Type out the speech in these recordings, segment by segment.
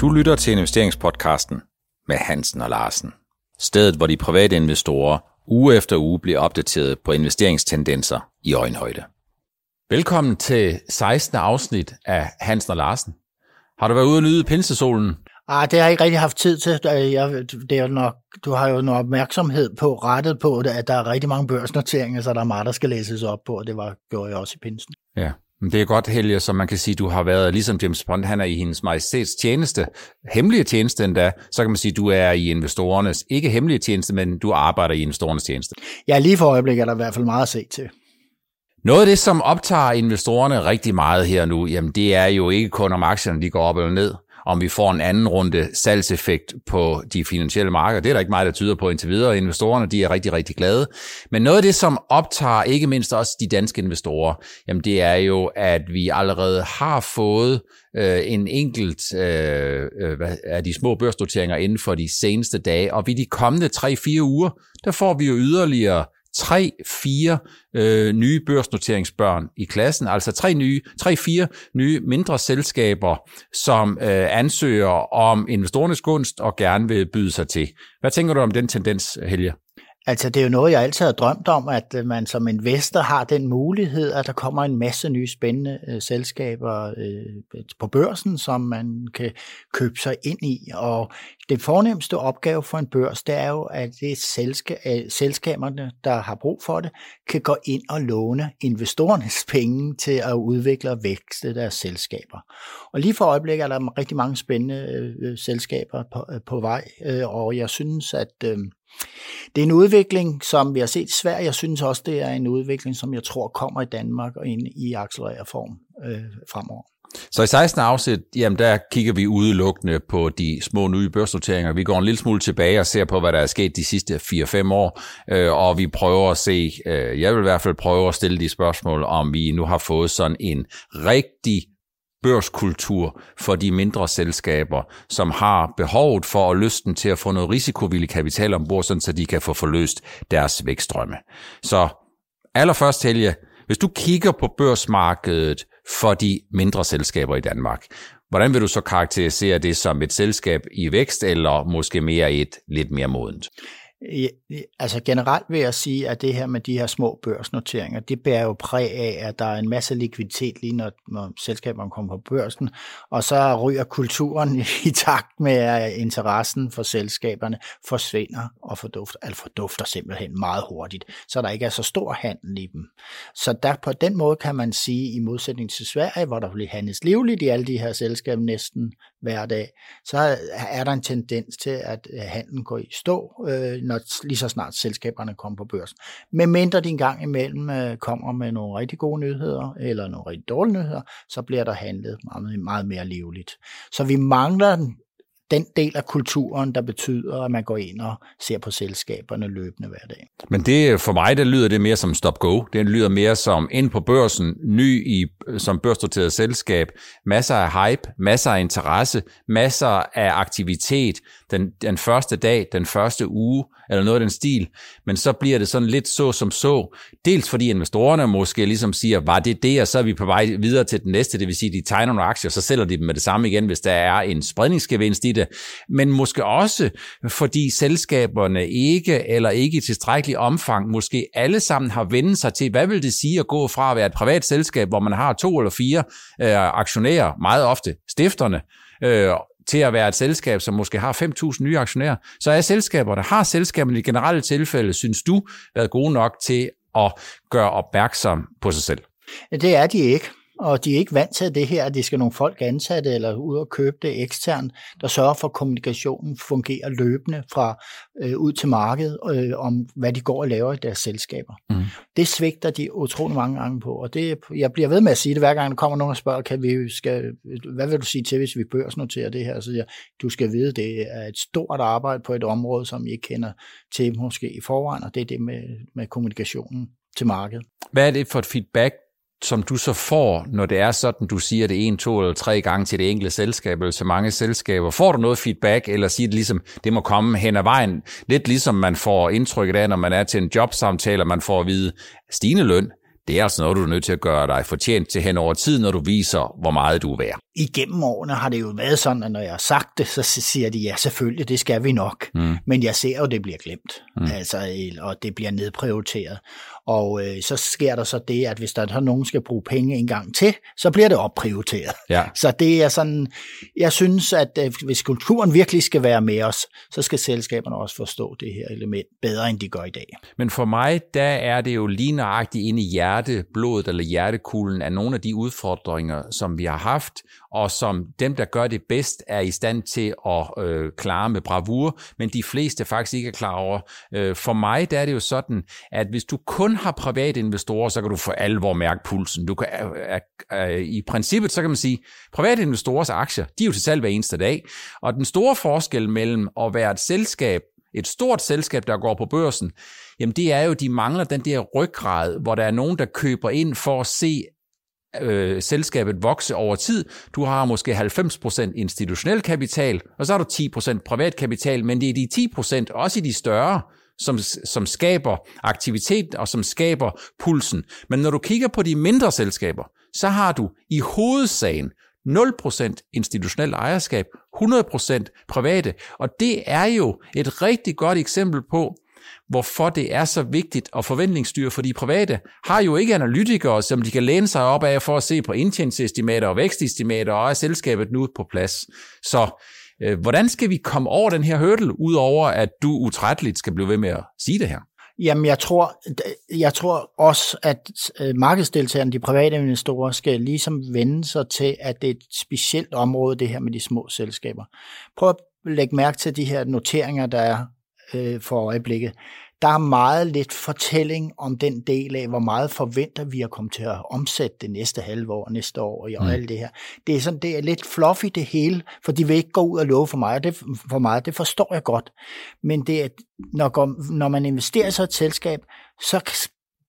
Du lytter til investeringspodcasten med Hansen og Larsen. Stedet, hvor de private investorer uge efter uge bliver opdateret på investeringstendenser i øjenhøjde. Velkommen til 16. afsnit af Hansen og Larsen. Har du været ude og nyde pinsesolen? Ah, det har jeg ikke rigtig haft tid til. Jeg, det er nok, du har jo noget opmærksomhed på, rettet på, at der er rigtig mange børsnoteringer, så der er meget, der skal læses op på, og det var, gjorde jeg også i pinsen. Ja, det er godt, Helge, så man kan sige, du har været, ligesom James Bond, han er i hendes majestæts tjeneste, hemmelige tjeneste endda, så kan man sige, du er i investorernes, ikke hemmelige tjeneste, men du arbejder i investorernes tjeneste. Ja, lige for øjeblikket er der i hvert fald meget at se til. Noget af det, som optager investorerne rigtig meget her nu, jamen det er jo ikke kun om aktierne, de går op eller ned om vi får en anden runde salgseffekt på de finansielle markeder. Det er der ikke meget, der tyder på indtil videre. Investorerne de er rigtig, rigtig glade. Men noget af det, som optager ikke mindst også de danske investorer, jamen det er jo, at vi allerede har fået øh, en enkelt øh, øh af de små børsnoteringer inden for de seneste dage. Og vi de kommende 3-4 uger, der får vi jo yderligere tre, fire øh, nye børsnoteringsbørn i klassen, altså tre nye, tre, fire nye mindre selskaber, som øh, ansøger om investorernes gunst og gerne vil byde sig til. Hvad tænker du om den tendens, Helge? Altså, det er jo noget, jeg altid har drømt om, at øh, man som investor har den mulighed, at der kommer en masse nye spændende øh, selskaber øh, på børsen, som man kan købe sig ind i. Og det fornemmeste opgave for en børs, det er jo, at det er selska- øh, selskaberne, der har brug for det, kan gå ind og låne investorernes penge til at udvikle og vækste deres selskaber. Og lige for øjeblikket er der rigtig mange spændende øh, øh selskaber på, øh, på vej, øh, og jeg synes, at øh, det er en udvikling, som vi har set i Sverige. Jeg synes også, det er en udvikling, som jeg tror kommer i Danmark og ind i accelereret form øh, fremover. Så i 16. afsnit, jamen der kigger vi udelukkende på de små nye børsnoteringer. Vi går en lille smule tilbage og ser på, hvad der er sket de sidste 4-5 år, øh, og vi prøver at se, øh, jeg vil i hvert fald prøve at stille de spørgsmål, om vi nu har fået sådan en rigtig børskultur for de mindre selskaber, som har behovet for og lysten til at få noget risikovillig kapital ombord, sådan så de kan få forløst deres vækstrømme. Så allerførst, Helge, hvis du kigger på børsmarkedet for de mindre selskaber i Danmark, hvordan vil du så karakterisere det som et selskab i vækst, eller måske mere et lidt mere modent? Altså generelt vil jeg sige, at det her med de her små børsnoteringer, det bærer jo præg af, at der er en masse likviditet lige når, når selskaberne kommer på børsen, og så ryger kulturen i takt med, at interessen for selskaberne forsvinder og fordufter, altså fordufter simpelthen meget hurtigt, så der ikke er så stor handel i dem. Så der på den måde kan man sige, i modsætning til Sverige, hvor der bliver handles livligt i alle de her selskaber næsten hver dag, så er der en tendens til, at øh, handlen går i stå, øh, når, lige så snart selskaberne kommer på børsen. Men mindre de en gang imellem øh, kommer med nogle rigtig gode nyheder, eller nogle rigtig dårlige nyheder, så bliver der handlet meget, meget mere livligt. Så vi mangler den del af kulturen, der betyder, at man går ind og ser på selskaberne løbende hver dag. Men det øh, for mig, det lyder det mere som stop-go. Det lyder mere som ind på børsen, ny i, øh, som børsnoteret selskab, masser af hype, masser af interesse, masser af aktivitet den, den første dag, den første uge, eller noget af den stil, men så bliver det sådan lidt så som så. Dels fordi investorerne måske ligesom siger, var det det, og så er vi på vej videre til den næste, det vil sige, de tegner nogle aktier, så sælger de dem med det samme igen, hvis der er en spredningsgevinst i det, men måske også fordi selskaberne ikke, eller ikke i tilstrækkelig omfang, måske alle sammen har vendt sig til, hvad vil det sige at gå fra at være et privat selskab, hvor man har to eller fire øh, aktionærer, meget ofte stifterne, øh, til at være et selskab, som måske har 5.000 nye aktionærer, så er selskaberne, har selskaberne i generelle tilfælde, synes du, været gode nok til at gøre opmærksom på sig selv? Det er de ikke og de er ikke vant til det her, at de skal nogle folk ansatte eller ud og købe det eksternt, der sørger for, at kommunikationen fungerer løbende fra øh, ud til markedet øh, om, hvad de går og laver i deres selskaber. Mm. Det svigter de utrolig mange gange på, og det, jeg bliver ved med at sige det, hver gang der kommer nogen og spørger, kan vi skal, hvad vil du sige til, hvis vi børsnoterer det her? Så jeg, du skal vide, det er et stort arbejde på et område, som I ikke kender til måske i forvejen, og det er det med, med kommunikationen til markedet. Hvad er det for et feedback, som du så får, når det er sådan, du siger det en, to eller tre gange til det enkelte selskab, eller så mange selskaber, får du noget feedback, eller siger det ligesom, det må komme hen ad vejen, lidt ligesom man får indtrykket af, når man er til en jobsamtale, og man får at vide, stigende løn, det er altså noget, du er nødt til at gøre dig fortjent til hen over tid, når du viser, hvor meget du er værd. Igennem årene har det jo været sådan, at når jeg har sagt det, så siger de, ja selvfølgelig, det skal vi nok. Mm. Men jeg ser jo, at det bliver glemt, mm. altså, og det bliver nedprioriteret. Og øh, så sker der så det, at hvis der er nogen, skal bruge penge en gang til, så bliver det opprioriteret. Ja. Så det er sådan, jeg synes, at øh, hvis kulturen virkelig skal være med os, så skal selskaberne også forstå det her element bedre, end de gør i dag. Men for mig, der er det jo lige nøjagtigt inde i hjerteblodet eller hjertekuglen af nogle af de udfordringer, som vi har haft, og som dem, der gør det bedst, er i stand til at øh, klare med bravur, men de fleste faktisk ikke er klar over. Øh, for mig, der er det jo sådan, at hvis du kun har private investorer, så kan du for alvor mærke pulsen. Du kan, øh, øh, øh, I princippet, så kan man sige, private investorers aktier, de er jo til salg hver eneste dag, og den store forskel mellem at være et selskab, et stort selskab, der går på børsen, jamen det er jo, de mangler den der ryggrad, hvor der er nogen, der køber ind for at se, øh, selskabet vokse over tid. Du har måske 90% institutionel kapital, og så har du 10% privat kapital, men det er de 10%, også i de større, som, som skaber aktivitet og som skaber pulsen. Men når du kigger på de mindre selskaber, så har du i hovedsagen 0% institutionel ejerskab, 100% private, og det er jo et rigtig godt eksempel på, hvorfor det er så vigtigt at forventningsstyre, for de private har jo ikke analytikere, som de kan læne sig op af for at se på indtjeningsestimater og vækstestimater, og er selskabet nu på plads. Så øh, hvordan skal vi komme over den her hurdle, udover at du utrætteligt skal blive ved med at sige det her? Jamen, jeg tror, jeg tror også, at øh, markedsdeltagerne, de private investorer, skal ligesom vende sig til, at det er et specielt område, det her med de små selskaber. Prøv at lægge mærke til de her noteringer, der er øh, for øjeblikket. Der er meget lidt fortælling om den del af, hvor meget forventer vi at komme til at omsætte det næste halve år, næste år og mm. alt det her. Det er, sådan, det er lidt fluffy det hele, for de vil ikke gå ud og love for mig, det, for meget. Det forstår jeg godt. Men det er, når, når man investerer sig i et selskab, så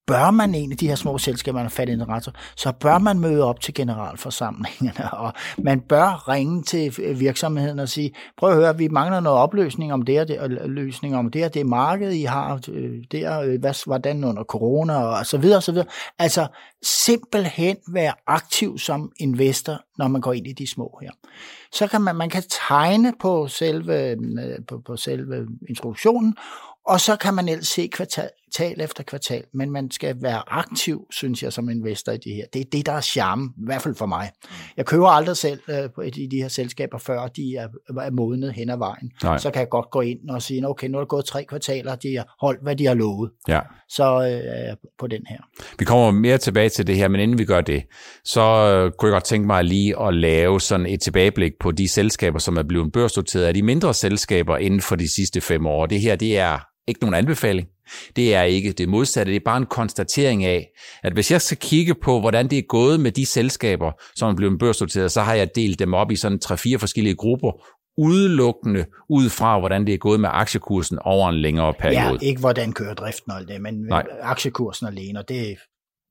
bør man en af de her små selskaber, man har fat i interesse, så bør man møde op til generalforsamlingerne, og man bør ringe til virksomheden og sige, prøv at høre, vi mangler noget opløsning om det, og det, løsning om det, og det marked, I har øh, der, øh, hvad, hvordan under corona, og så videre, og så videre. Altså simpelthen være aktiv som investor, når man går ind i de små her. Så kan man, man kan tegne på selve, øh, på, på selve introduktionen, og så kan man ellers se kvartal, kvartal efter kvartal, men man skal være aktiv, synes jeg, som investor i det her. Det er det, der er charme, i hvert fald for mig. Jeg køber aldrig selv øh, i de her selskaber, før de er, er modnet hen ad vejen. Nej. Så kan jeg godt gå ind og sige, okay, nu er det gået tre kvartaler, de har holdt, hvad de har lovet. Ja. Så øh, på den her. Vi kommer mere tilbage til det her, men inden vi gør det, så øh, kunne jeg godt tænke mig lige at lave sådan et tilbageblik på de selskaber, som er blevet børsnoteret af de mindre selskaber inden for de sidste fem år. Det her, det er ikke nogen anbefaling. Det er ikke det modsatte, det er bare en konstatering af, at hvis jeg skal kigge på, hvordan det er gået med de selskaber, som er blevet børsnoteret, så har jeg delt dem op i sådan tre-fire forskellige grupper, udelukkende ud fra, hvordan det er gået med aktiekursen over en længere periode. Ja, ikke hvordan kører driften og det, men Nej. aktiekursen alene, og det,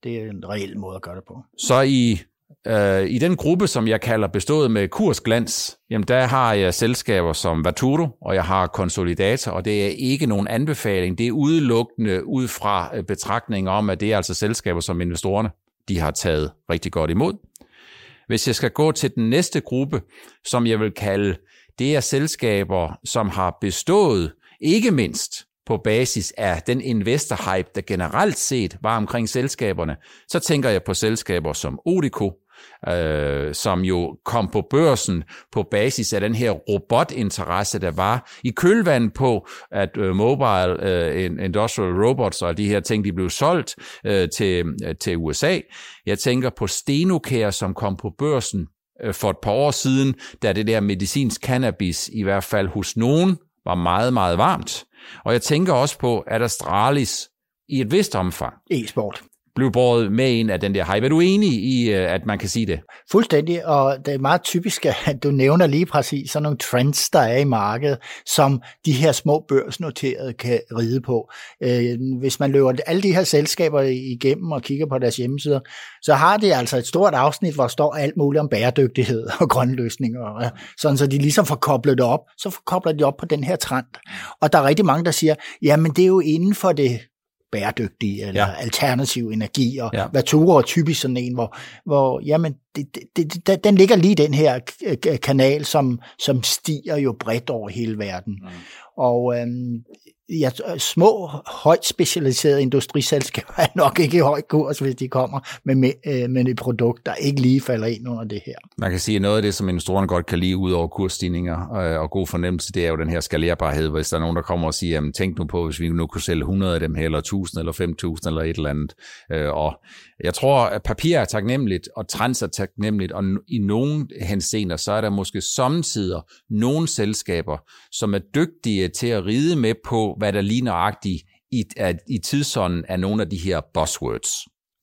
det er en reel måde at gøre det på. Så i Øh, I den gruppe, som jeg kalder bestået med kursglans, jamen der har jeg selskaber som Vaturo, og jeg har Consolidator, og det er ikke nogen anbefaling. Det er udelukkende ud fra øh, betragtning om, at det er altså selskaber, som investorerne de har taget rigtig godt imod. Hvis jeg skal gå til den næste gruppe, som jeg vil kalde, det er selskaber, som har bestået, ikke mindst på basis af den investor-hype, der generelt set var omkring selskaberne, så tænker jeg på selskaber som Odico, øh, som jo kom på børsen på basis af den her robotinteresse, der var i kølvandet på, at øh, mobile øh, industrial robots og de her ting, de blev solgt øh, til, øh, til USA. Jeg tænker på Stenocare, som kom på børsen øh, for et par år siden, da det der medicinsk cannabis, i hvert fald hos nogen, var meget, meget varmt. Og jeg tænker også på, at Astralis i et vist omfang. E-sport blev båret med ind af den der hype. Er du enig i, øh, at man kan sige det? Fuldstændig, og det er meget typisk, at du nævner lige præcis sådan nogle trends, der er i markedet, som de her små børsnoterede kan ride på. Øh, hvis man løber alle de her selskaber igennem og kigger på deres hjemmesider, så har de altså et stort afsnit, hvor der står alt muligt om bæredygtighed og grønne løsninger, øh, sådan så de ligesom får koblet det op, så kobler de op på den her trend. Og der er rigtig mange, der siger, jamen det er jo inden for det bæredygtig eller ja. alternativ energi, og ja. Vatura er typisk sådan en, hvor, hvor jamen, det, det, det, den ligger lige den her kanal, som, som stiger jo bredt over hele verden. Mm. Og øhm, ja, øh, små, højt specialiserede industriselskaber er nok ikke i høj kurs, hvis de kommer med, med, øh, med et produkt, der ikke lige falder ind under det her. Man kan sige, at noget af det, som investorerne godt kan lide ud over kursstigninger øh, og god fornemmelse, det er jo den her skalerbarhed, hvis der er nogen, der kommer og siger, jamen, tænk nu på, hvis vi nu kunne sælge 100 af dem her, eller 1000 eller 5000 eller et eller andet. Øh, og jeg tror, at papir er taknemmeligt, og trans er taknemmeligt, og i nogle henseender, så er der måske samtidig nogle selskaber, som er dygtige til at ride med på, hvad der lige nøjagtigt i, at, i tidsånden er nogle af de her buzzwords.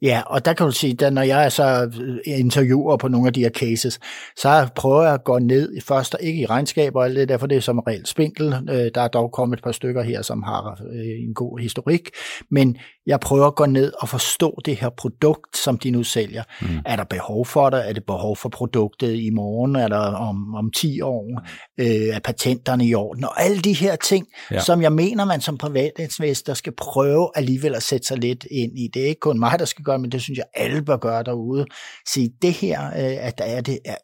Ja, og der kan du sige, at når jeg er så øh, interviewer på nogle af de her cases, så prøver jeg at gå ned i først, ikke i regnskaber og alt det, derfor det er som regel spinkel. Øh, der er dog kommet et par stykker her, som har øh, en god historik, men jeg prøver at gå ned og forstå det her produkt, som de nu sælger. Mm. Er der behov for det? Er det behov for produktet i morgen? Er der om, om 10 år? Mm. Øh, er patenterne i orden? Og alle de her ting, ja. som jeg mener, man som privatinvestor skal prøve alligevel at sætte sig lidt ind i. Det er ikke kun mig, der skal gøre, men det synes jeg, alle bør gøre derude. Sige, det her, øh, at der er det, er,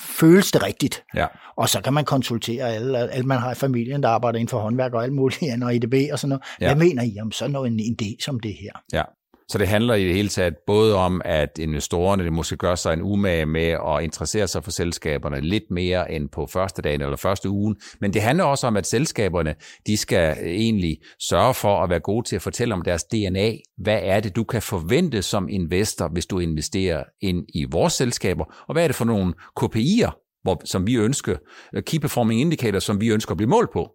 føles det rigtigt? Ja. Og så kan man konsultere alle, alle man har i familien, der arbejder inden for håndværk og alt muligt, og IDB og sådan noget. Ja. Hvad mener I om sådan noget, en idé som det her? Ja. Så det handler i det hele taget både om, at investorerne det måske gør sig en umage med at interessere sig for selskaberne lidt mere end på første dagen eller første ugen, men det handler også om, at selskaberne de skal egentlig sørge for at være gode til at fortælle om deres DNA. Hvad er det, du kan forvente som investor, hvis du investerer ind i vores selskaber, og hvad er det for nogle KPI'er, hvor, som vi ønsker, Key Performing Indicators, som vi ønsker at blive målt på.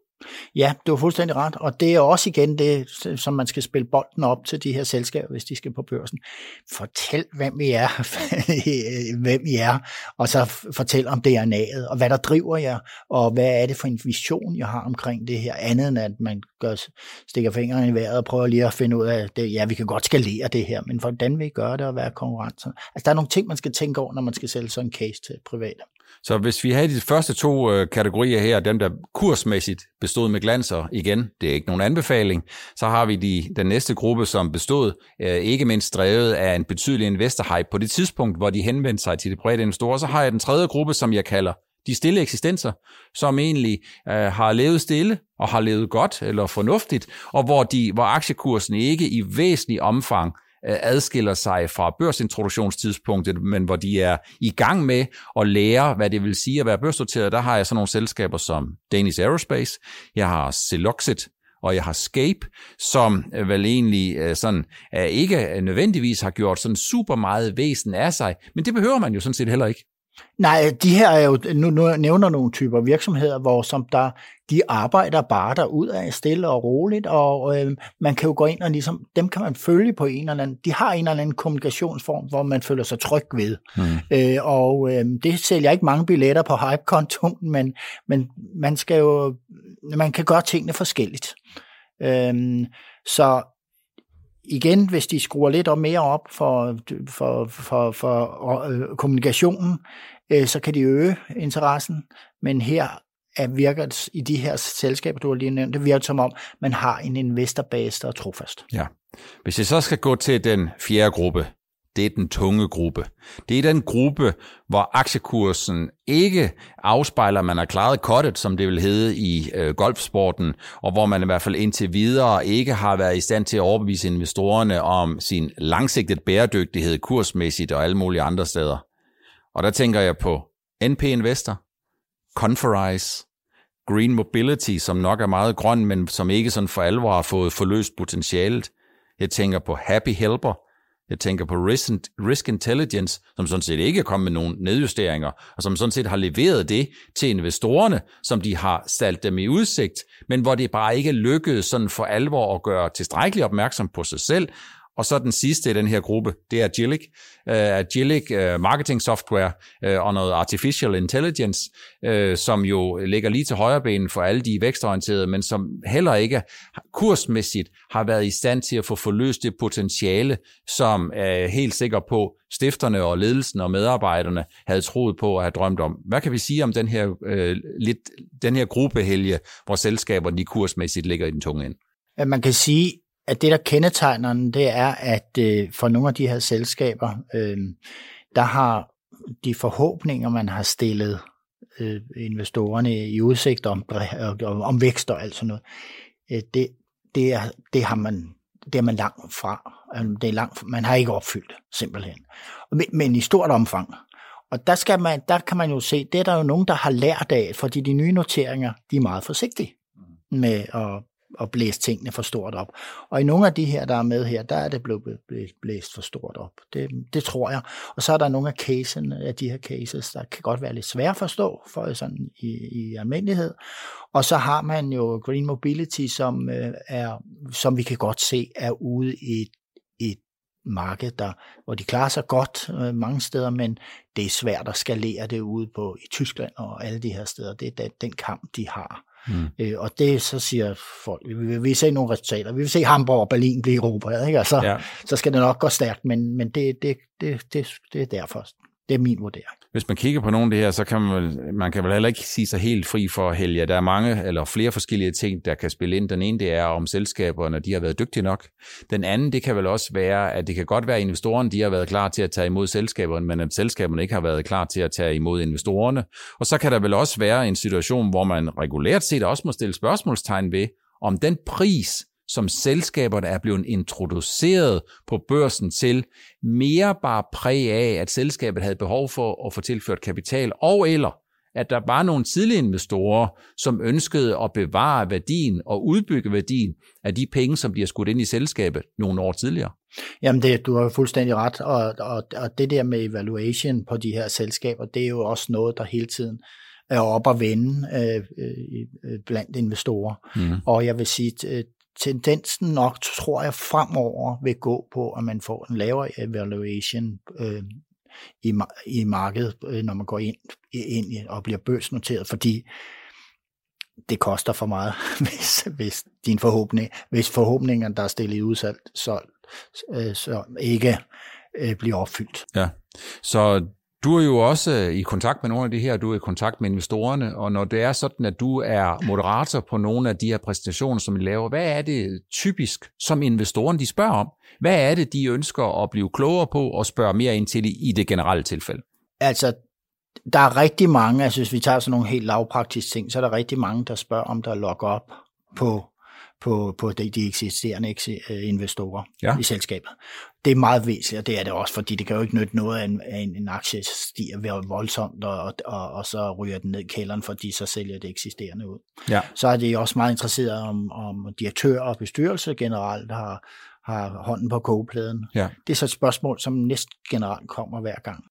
Ja, du har fuldstændig ret, og det er også igen det, som man skal spille bolden op til de her selskaber, hvis de skal på børsen. Fortæl, hvem I er, hvem I er, og så fortæl om DNA'et, og hvad der driver jer, og hvad er det for en vision, jeg har omkring det her, andet end at man gør, stikker fingrene i vejret og prøver lige at finde ud af, at ja, vi kan godt skalere det her, men hvordan vil I gøre det og være konkurrenter? Altså, der er nogle ting, man skal tænke over, når man skal sælge sådan en case til private. Så hvis vi havde de første to øh, kategorier her, dem der kursmæssigt bestod med glanser, igen, det er ikke nogen anbefaling, så har vi de, den næste gruppe, som bestod øh, ikke mindst drevet af en betydelig investorhype på det tidspunkt, hvor de henvendte sig til de private investorer. Så har jeg den tredje gruppe, som jeg kalder de stille eksistenser, som egentlig øh, har levet stille og har levet godt eller fornuftigt, og hvor, de, hvor aktiekursen ikke i væsentlig omfang Øh, adskiller sig fra børsintroduktionstidspunktet, men hvor de er i gang med at lære, hvad det vil sige at være børsnoteret. Der har jeg sådan nogle selskaber som Danish Aerospace, jeg har Celoxit, og jeg har Scape, som øh, vel egentlig øh, sådan, ikke nødvendigvis har gjort sådan super meget væsen af sig, men det behøver man jo sådan set heller ikke. Nej, de her er jo, nu, nu nævner nogle typer virksomheder, hvor som der, de arbejder bare der ud af stille og roligt, og øh, man kan jo gå ind og ligesom, dem kan man følge på en eller anden, de har en eller anden kommunikationsform, hvor man føler sig tryg ved. Mm. Øh, og øh, det sælger ikke mange billetter på hype-kontoen, men, men man skal jo, man kan gøre tingene forskelligt. Øh, så igen, hvis de skruer lidt op mere op for, for, for, for øh, kommunikationen, øh, så kan de øge interessen. Men her er virker i de her selskaber, du har lige nævnt, det virker som om, man har en investorbase, der er trofast. Ja. Hvis jeg så skal gå til den fjerde gruppe, det er den tunge gruppe. Det er den gruppe, hvor aktiekursen ikke afspejler, at man har klaret kottet, som det vil hedde i øh, golfsporten, og hvor man i hvert fald indtil videre ikke har været i stand til at overbevise investorerne om sin langsigtede bæredygtighed kursmæssigt og alle mulige andre steder. Og der tænker jeg på NP Investor, Conferize, Green Mobility, som nok er meget grøn, men som ikke sådan for alvor har fået forløst potentialet. Jeg tænker på Happy Helper, jeg tænker på Risk, Risk Intelligence, som sådan set ikke er kommet med nogen nedjusteringer, og som sådan set har leveret det til investorerne, som de har sat dem i udsigt, men hvor det bare ikke lykkedes sådan for alvor at gøre tilstrækkeligt opmærksom på sig selv, og så den sidste i den her gruppe, det er Agilic. Uh, Agilic uh, Marketing Software uh, og noget Artificial Intelligence, uh, som jo ligger lige til højre benen for alle de vækstorienterede, men som heller ikke kursmæssigt har været i stand til at få forløst det potentiale, som er helt sikker på, stifterne og ledelsen og medarbejderne havde troet på at have drømt om. Hvad kan vi sige om den her, lidt, den her gruppehelge, hvor selskaberne de kursmæssigt ligger i den tunge ende? Man kan sige, at det, der kendetegner den, det er, at øh, for nogle af de her selskaber, øh, der har de forhåbninger, man har stillet øh, investorerne i udsigt om, om, om vækst og alt sådan noget, øh, det, det, er, det har man det er man langt fra. Altså, det er langt, man har ikke opfyldt, simpelthen. Men, men i stort omfang. Og der, skal man, der kan man jo se, det er der jo nogen, der har lært af, fordi de nye noteringer, de er meget forsigtige med at at blæse tingene for stort op. Og i nogle af de her, der er med her, der er det blevet blæst for stort op. Det, det tror jeg. Og så er der nogle af casen, af de her cases, der kan godt være lidt svære at forstå for sådan i, i almindelighed. Og så har man jo Green Mobility, som, øh, er, som vi kan godt se er ude i et, et marked, der, hvor de klarer sig godt øh, mange steder, men det er svært at skalere det ude på i Tyskland og alle de her steder. Det er den, den kamp, de har. Mm. Øh, og det så siger folk, vi vil, vi vil se nogle resultater. Vi vil se Hamburg og Berlin blive erobret, ikke? Og så, ja. så skal det nok gå stærkt, men, men det, det, det, det, det er derfor. Det er min vurdering. Hvis man kigger på nogle af det her, så kan man, man kan vel heller ikke sige sig helt fri for helge. Der er mange eller flere forskellige ting, der kan spille ind. Den ene, det er om selskaberne, de har været dygtige nok. Den anden, det kan vel også være, at det kan godt være, at investorerne de har været klar til at tage imod selskaberne, men at selskaberne ikke har været klar til at tage imod investorerne. Og så kan der vel også være en situation, hvor man regulært set også må stille spørgsmålstegn ved, om den pris, som selskaberne er blevet introduceret på børsen til, mere bare præg af, at selskabet havde behov for at få tilført kapital, og eller at der var nogle tidlige investorer, som ønskede at bevare værdien og udbygge værdien af de penge, som bliver skudt ind i selskabet nogle år tidligere. Jamen, det, du har fuldstændig ret, og, og, og det der med evaluation på de her selskaber, det er jo også noget, der hele tiden er op at vende øh, øh, blandt investorer. Mm. Og jeg vil sige, tendensen nok, tror jeg, fremover vil gå på, at man får en lavere evaluation øh, i, i markedet, øh, når man går ind, ind og bliver børsnoteret, fordi det koster for meget, hvis, hvis din forhåbning, hvis forhåbningerne, der er stillet i udsalg, så, øh, så ikke øh, bliver opfyldt. Ja, så du er jo også øh, i kontakt med nogle af de her, du er i kontakt med investorerne, og når det er sådan, at du er moderator på nogle af de her præstationer, som I laver, hvad er det typisk, som investorerne de spørger om? Hvad er det, de ønsker at blive klogere på og spørge mere ind til i det generelle tilfælde? Altså, der er rigtig mange, altså hvis vi tager sådan nogle helt lavpraktiske ting, så er der rigtig mange, der spørger, om der er log op på på, på de, de eksisterende øh, investorer ja. i selskabet. Det er meget væsentligt, og det er det også, fordi det kan jo ikke nytte noget, at en, en, en aktie stiger voldsomt, og, og, og så ryger den ned i kælderen, fordi så sælger det eksisterende ud. Ja. Så er det også meget interesseret om, om direktør og bestyrelse generelt har, har hånden på kogepladen. Ja. Det er så et spørgsmål, som næsten generelt kommer hver gang.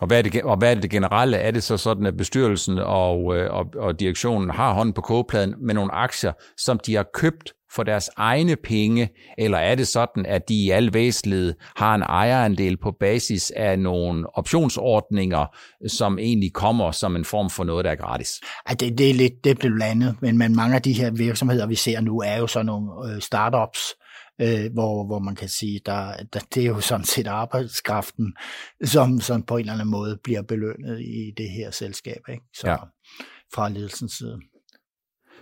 Og hvad, er det, og hvad er det generelle? Er det så sådan, at bestyrelsen og, øh, og, og direktionen har hånden på kogepladen med nogle aktier, som de har købt for deres egne penge, eller er det sådan, at de i al væsentlighed har en ejerandel på basis af nogle optionsordninger, som egentlig kommer som en form for noget, der er gratis? Ja, det, det er lidt det er blandet, men, man, mange af de her virksomheder, vi ser nu, er jo sådan nogle øh, startups, øh, hvor, hvor man kan sige, der, der, det er jo sådan set arbejdskraften, som, som på en eller anden måde bliver belønnet i det her selskab, ikke? Så, ja. fra ledelsens side.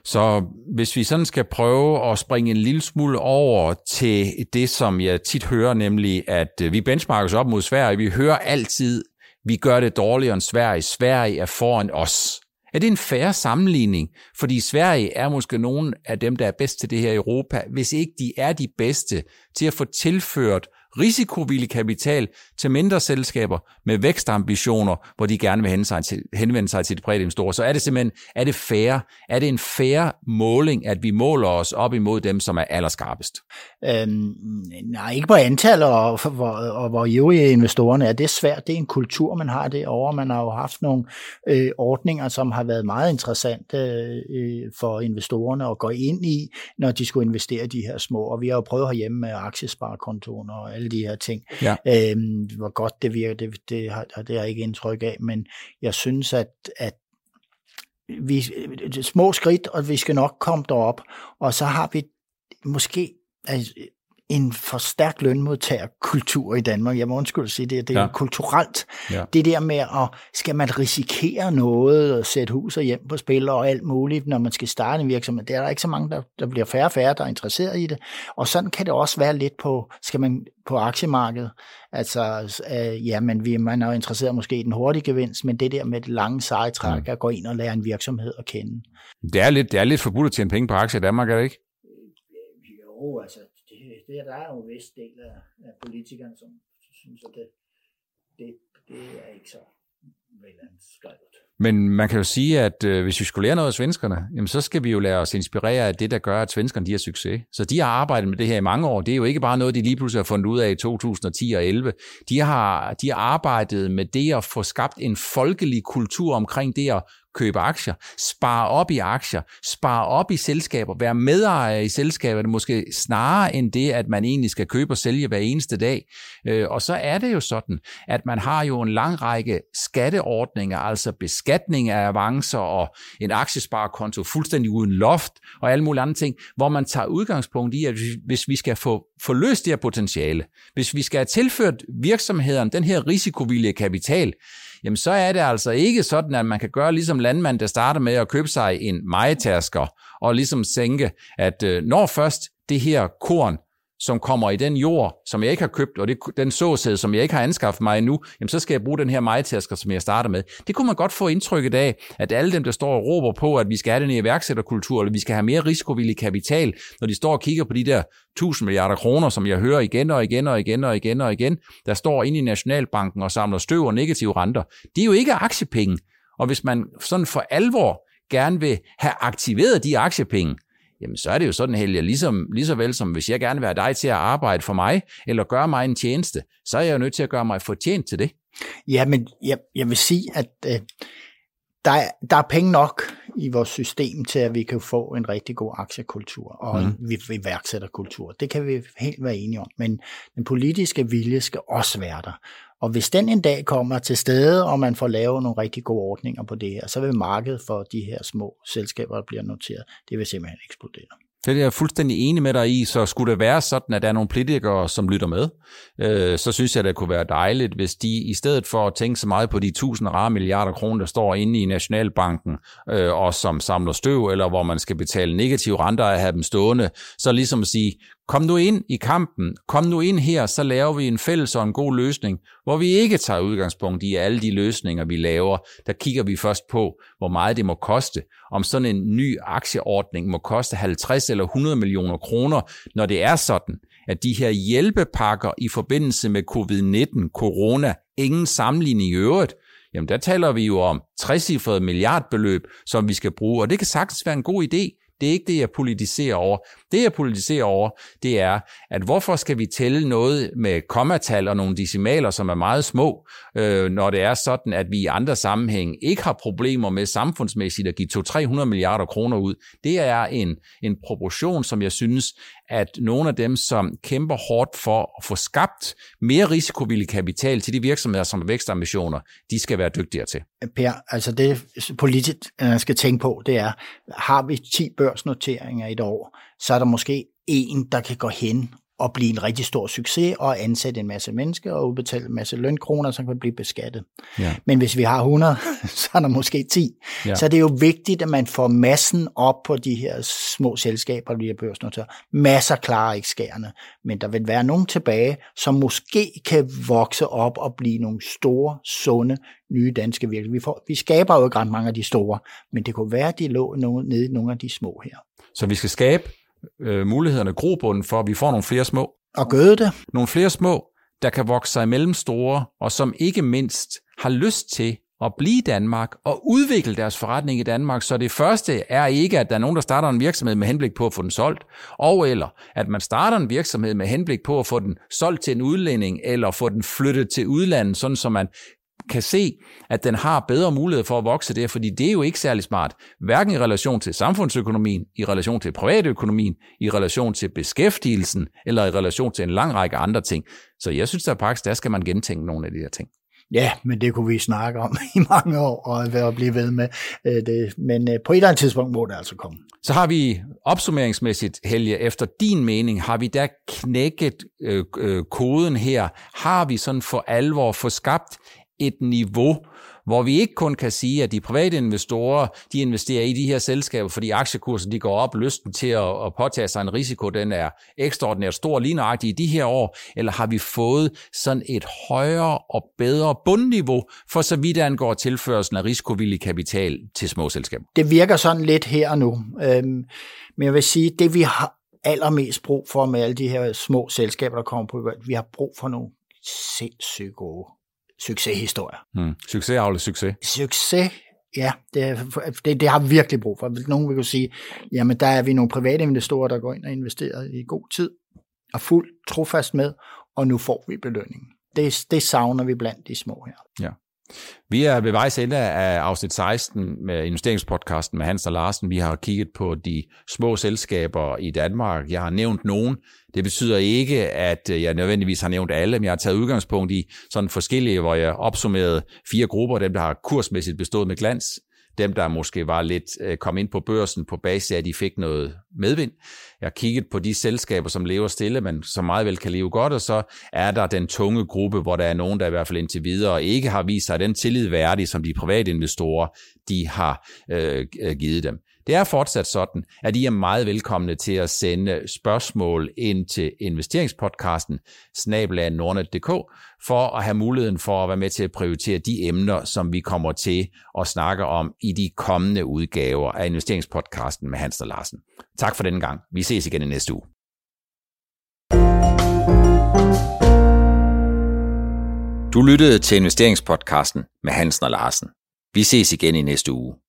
Så hvis vi sådan skal prøve at springe en lille smule over til det, som jeg tit hører, nemlig at øh, vi benchmarkes op mod Sverige. Vi hører altid, vi gør det dårligere end Sverige. Sverige er foran os. Er det en færre sammenligning? Fordi Sverige er måske nogen af dem, der er bedst til det her i Europa, hvis ikke de er de bedste til at få tilført risikovillig kapital til mindre selskaber med vækstambitioner, hvor de gerne vil henvende sig til, henvende sig til de private investorer. Så er det simpelthen, er det fair? Er det en fair måling, at vi måler os op imod dem, som er allerskarpest? Øhm, nej, ikke på antal og, og, og hvor øvrige investorerne er. Det er svært. Det er en kultur, man har det over. Man har jo haft nogle øh, ordninger, som har været meget interessante øh, for investorerne at gå ind i, når de skulle investere i de her små. Og vi har jo prøvet herhjemme med aktiesparekontoen og alle alle de her ting. Ja. Øhm, hvor godt det virker, det, det, har, det har jeg ikke indtryk af, men jeg synes, at, at vi, små skridt, og vi skal nok komme derop, og så har vi måske, altså, en for stærk lønmodtagerkultur i Danmark. Jeg må undskylde sige det. Det er ja. kulturelt. Ja. Det der med, at skal man risikere noget og sætte hus og hjem på spil og alt muligt, når man skal starte en virksomhed. Det er der ikke så mange, der, der bliver færre og færre, der er interesseret i det. Og sådan kan det også være lidt på, skal man på aktiemarkedet. Altså, øh, ja, men vi, man er jo interesseret måske i den hurtige gevinst, men det der med det lange seje træk, mm. at gå ind og lære en virksomhed at kende. Det er lidt, det er lidt forbudt at tjene penge på aktier i Danmark, er det ikke? Jo, altså, det, der er jo en vis del af, af politikerne, som synes, at det, det, det er ikke så velanskrevet. Men man kan jo sige, at øh, hvis vi skulle lære noget af svenskerne, jamen, så skal vi jo lade os inspirere af det, der gør, at svenskerne de har succes. Så de har arbejdet med det her i mange år. Det er jo ikke bare noget, de lige pludselig har fundet ud af i 2010 og 11. De har, de har arbejdet med det at få skabt en folkelig kultur omkring det at købe aktier, spare op i aktier, spare op i selskaber, være medejer i selskaber, måske snarere end det, at man egentlig skal købe og sælge hver eneste dag. Øh, og så er det jo sådan, at man har jo en lang række skatteordninger, altså beskatning af avancer og en aktiesparekonto fuldstændig uden loft og alle mulige andre ting, hvor man tager udgangspunkt i, at hvis vi skal få, få løst det her potentiale, hvis vi skal have tilført virksomhederne den her risikovillige kapital, jamen så er det altså ikke sådan, at man kan gøre ligesom landmand, der starter med at købe sig en majetasker, og ligesom sænke, at øh, når først det her korn som kommer i den jord, som jeg ikke har købt, og det, den såsæd, som jeg ikke har anskaffet mig endnu, jamen så skal jeg bruge den her majtasker, som jeg starter med. Det kunne man godt få indtrykket af, at alle dem, der står og råber på, at vi skal have den her iværksætterkultur, eller vi skal have mere risikovillig kapital, når de står og kigger på de der 1000 milliarder kroner, som jeg hører igen og igen og igen og igen og igen, der står inde i Nationalbanken og samler støv og negative renter. Det er jo ikke aktiepenge. Og hvis man sådan for alvor gerne vil have aktiveret de aktiepenge, jamen så er det jo sådan, Helge, ligesom, lige så vel som hvis jeg gerne vil have dig til at arbejde for mig, eller gøre mig en tjeneste, så er jeg jo nødt til at gøre mig fortjent til det. Ja, men jeg, jeg vil sige, at øh, der, er, der er penge nok i vores system til, at vi kan få en rigtig god aktiekultur og mm. en iværksætterkultur. Det kan vi helt være enige om. Men den politiske vilje skal også være der. Og hvis den en dag kommer til stede, og man får lavet nogle rigtig gode ordninger på det her, så vil markedet for de her små selskaber, der bliver noteret, det vil simpelthen eksplodere. Det er jeg fuldstændig enig med dig i, så skulle det være sådan, at der er nogle politikere, som lytter med, øh, så synes jeg, det kunne være dejligt, hvis de i stedet for at tænke så meget på de tusind rare milliarder kroner, der står inde i Nationalbanken, øh, og som samler støv, eller hvor man skal betale negative renter af have dem stående, så ligesom at sige, Kom nu ind i kampen, kom nu ind her, så laver vi en fælles og en god løsning, hvor vi ikke tager udgangspunkt i alle de løsninger, vi laver. Der kigger vi først på, hvor meget det må koste. Om sådan en ny aktieordning må koste 50 eller 100 millioner kroner, når det er sådan, at de her hjælpepakker i forbindelse med covid-19, corona, ingen sammenligning i øvrigt, jamen der taler vi jo om 60 milliardbeløb, som vi skal bruge, og det kan sagtens være en god idé. Det er ikke det, jeg politiserer over. Det, jeg politiserer over, det er, at hvorfor skal vi tælle noget med kommatal og nogle decimaler, som er meget små, øh, når det er sådan, at vi i andre sammenhæng ikke har problemer med samfundsmæssigt at give 200-300 milliarder kroner ud. Det er en, en proportion, som jeg synes, at nogle af dem, som kæmper hårdt for at få skabt mere risikovillig kapital til de virksomheder, som har vækstambitioner, de skal være dygtigere til. Per, altså det politisk øh, skal tænke på, det er, har vi 10 børsnoteringer i et år, så er der måske en, der kan gå hen og blive en rigtig stor succes og ansætte en masse mennesker og udbetale en masse lønkroner, som kan blive beskattet. Ja. Men hvis vi har 100, så er der måske 10. Ja. Så det er jo vigtigt, at man får massen op på de her små selskaber, de her børsnoterer. Masser klarer ikke skærende, men der vil være nogen tilbage, som måske kan vokse op og blive nogle store, sunde, nye danske virksomheder. Vi, får, vi skaber jo ikke ret mange af de store, men det kunne være, at de lå nede i nogle af de små her. Så vi skal skabe øh, mulighederne, grobunden for, at vi får nogle flere små. Og gøde det. Nogle flere små, der kan vokse sig mellem store, og som ikke mindst har lyst til at blive i Danmark og udvikle deres forretning i Danmark. Så det første er ikke, at der er nogen, der starter en virksomhed med henblik på at få den solgt, og eller at man starter en virksomhed med henblik på at få den solgt til en udlænding, eller få den flyttet til udlandet, sådan så man kan se, at den har bedre mulighed for at vokse der, fordi det er jo ikke særlig smart, hverken i relation til samfundsøkonomien, i relation til privatøkonomien, i relation til beskæftigelsen, eller i relation til en lang række andre ting. Så jeg synes, der faktisk, der skal man gentænke nogle af de her ting. Ja, men det kunne vi snakke om i mange år og blive ved med det. Men på et eller andet tidspunkt må det altså komme. Så har vi opsummeringsmæssigt, Helge, efter din mening, har vi da knækket øh, øh, koden her? Har vi sådan for alvor få skabt et niveau, hvor vi ikke kun kan sige, at de private investorer, de investerer i de her selskaber, fordi aktiekursen de går op, lysten til at, at påtage sig en risiko, den er ekstraordinært stor lige nøjagtigt i de her år, eller har vi fået sådan et højere og bedre bundniveau, for så vidt angår tilførelsen af risikovillig kapital til små selskaber? Det virker sådan lidt her og nu, øhm, men jeg vil sige, det vi har allermest brug for med alle de her små selskaber, der kommer på, vi har brug for nogle sindssygt gode succeshistorier. Hmm. Succes afle succes. Succes, ja, det, det, det har vi virkelig brug for. Nogen vil kunne sige, jamen der er vi nogle private investorer, der går ind og investerer i god tid, og fuldt trofast med, og nu får vi belønningen. Det, det savner vi blandt de små her. Ja. Vi er ved vejs ende af afsnit 16 med investeringspodcasten med Hans og Larsen. Vi har kigget på de små selskaber i Danmark. Jeg har nævnt nogen. Det betyder ikke, at jeg nødvendigvis har nævnt alle, men jeg har taget udgangspunkt i sådan forskellige, hvor jeg opsummerede fire grupper, dem der har kursmæssigt bestået med glans, dem, der måske var lidt øh, kom ind på børsen på basis af, at de fik noget medvind. Jeg har kigget på de selskaber, som lever stille, men som meget vel kan leve godt, og så er der den tunge gruppe, hvor der er nogen, der i hvert fald indtil videre ikke har vist sig den tillid værdig, som de private investorer de har øh, øh givet dem. Det er fortsat sådan, at I er meget velkomne til at sende spørgsmål ind til investeringspodcasten snabelag.nordnet.dk for at have muligheden for at være med til at prioritere de emner, som vi kommer til at snakke om i de kommende udgaver af investeringspodcasten med Hans og Larsen. Tak for denne gang. Vi ses igen i næste uge. Du lyttede til investeringspodcasten med Hansen og Larsen. Vi ses igen i næste uge.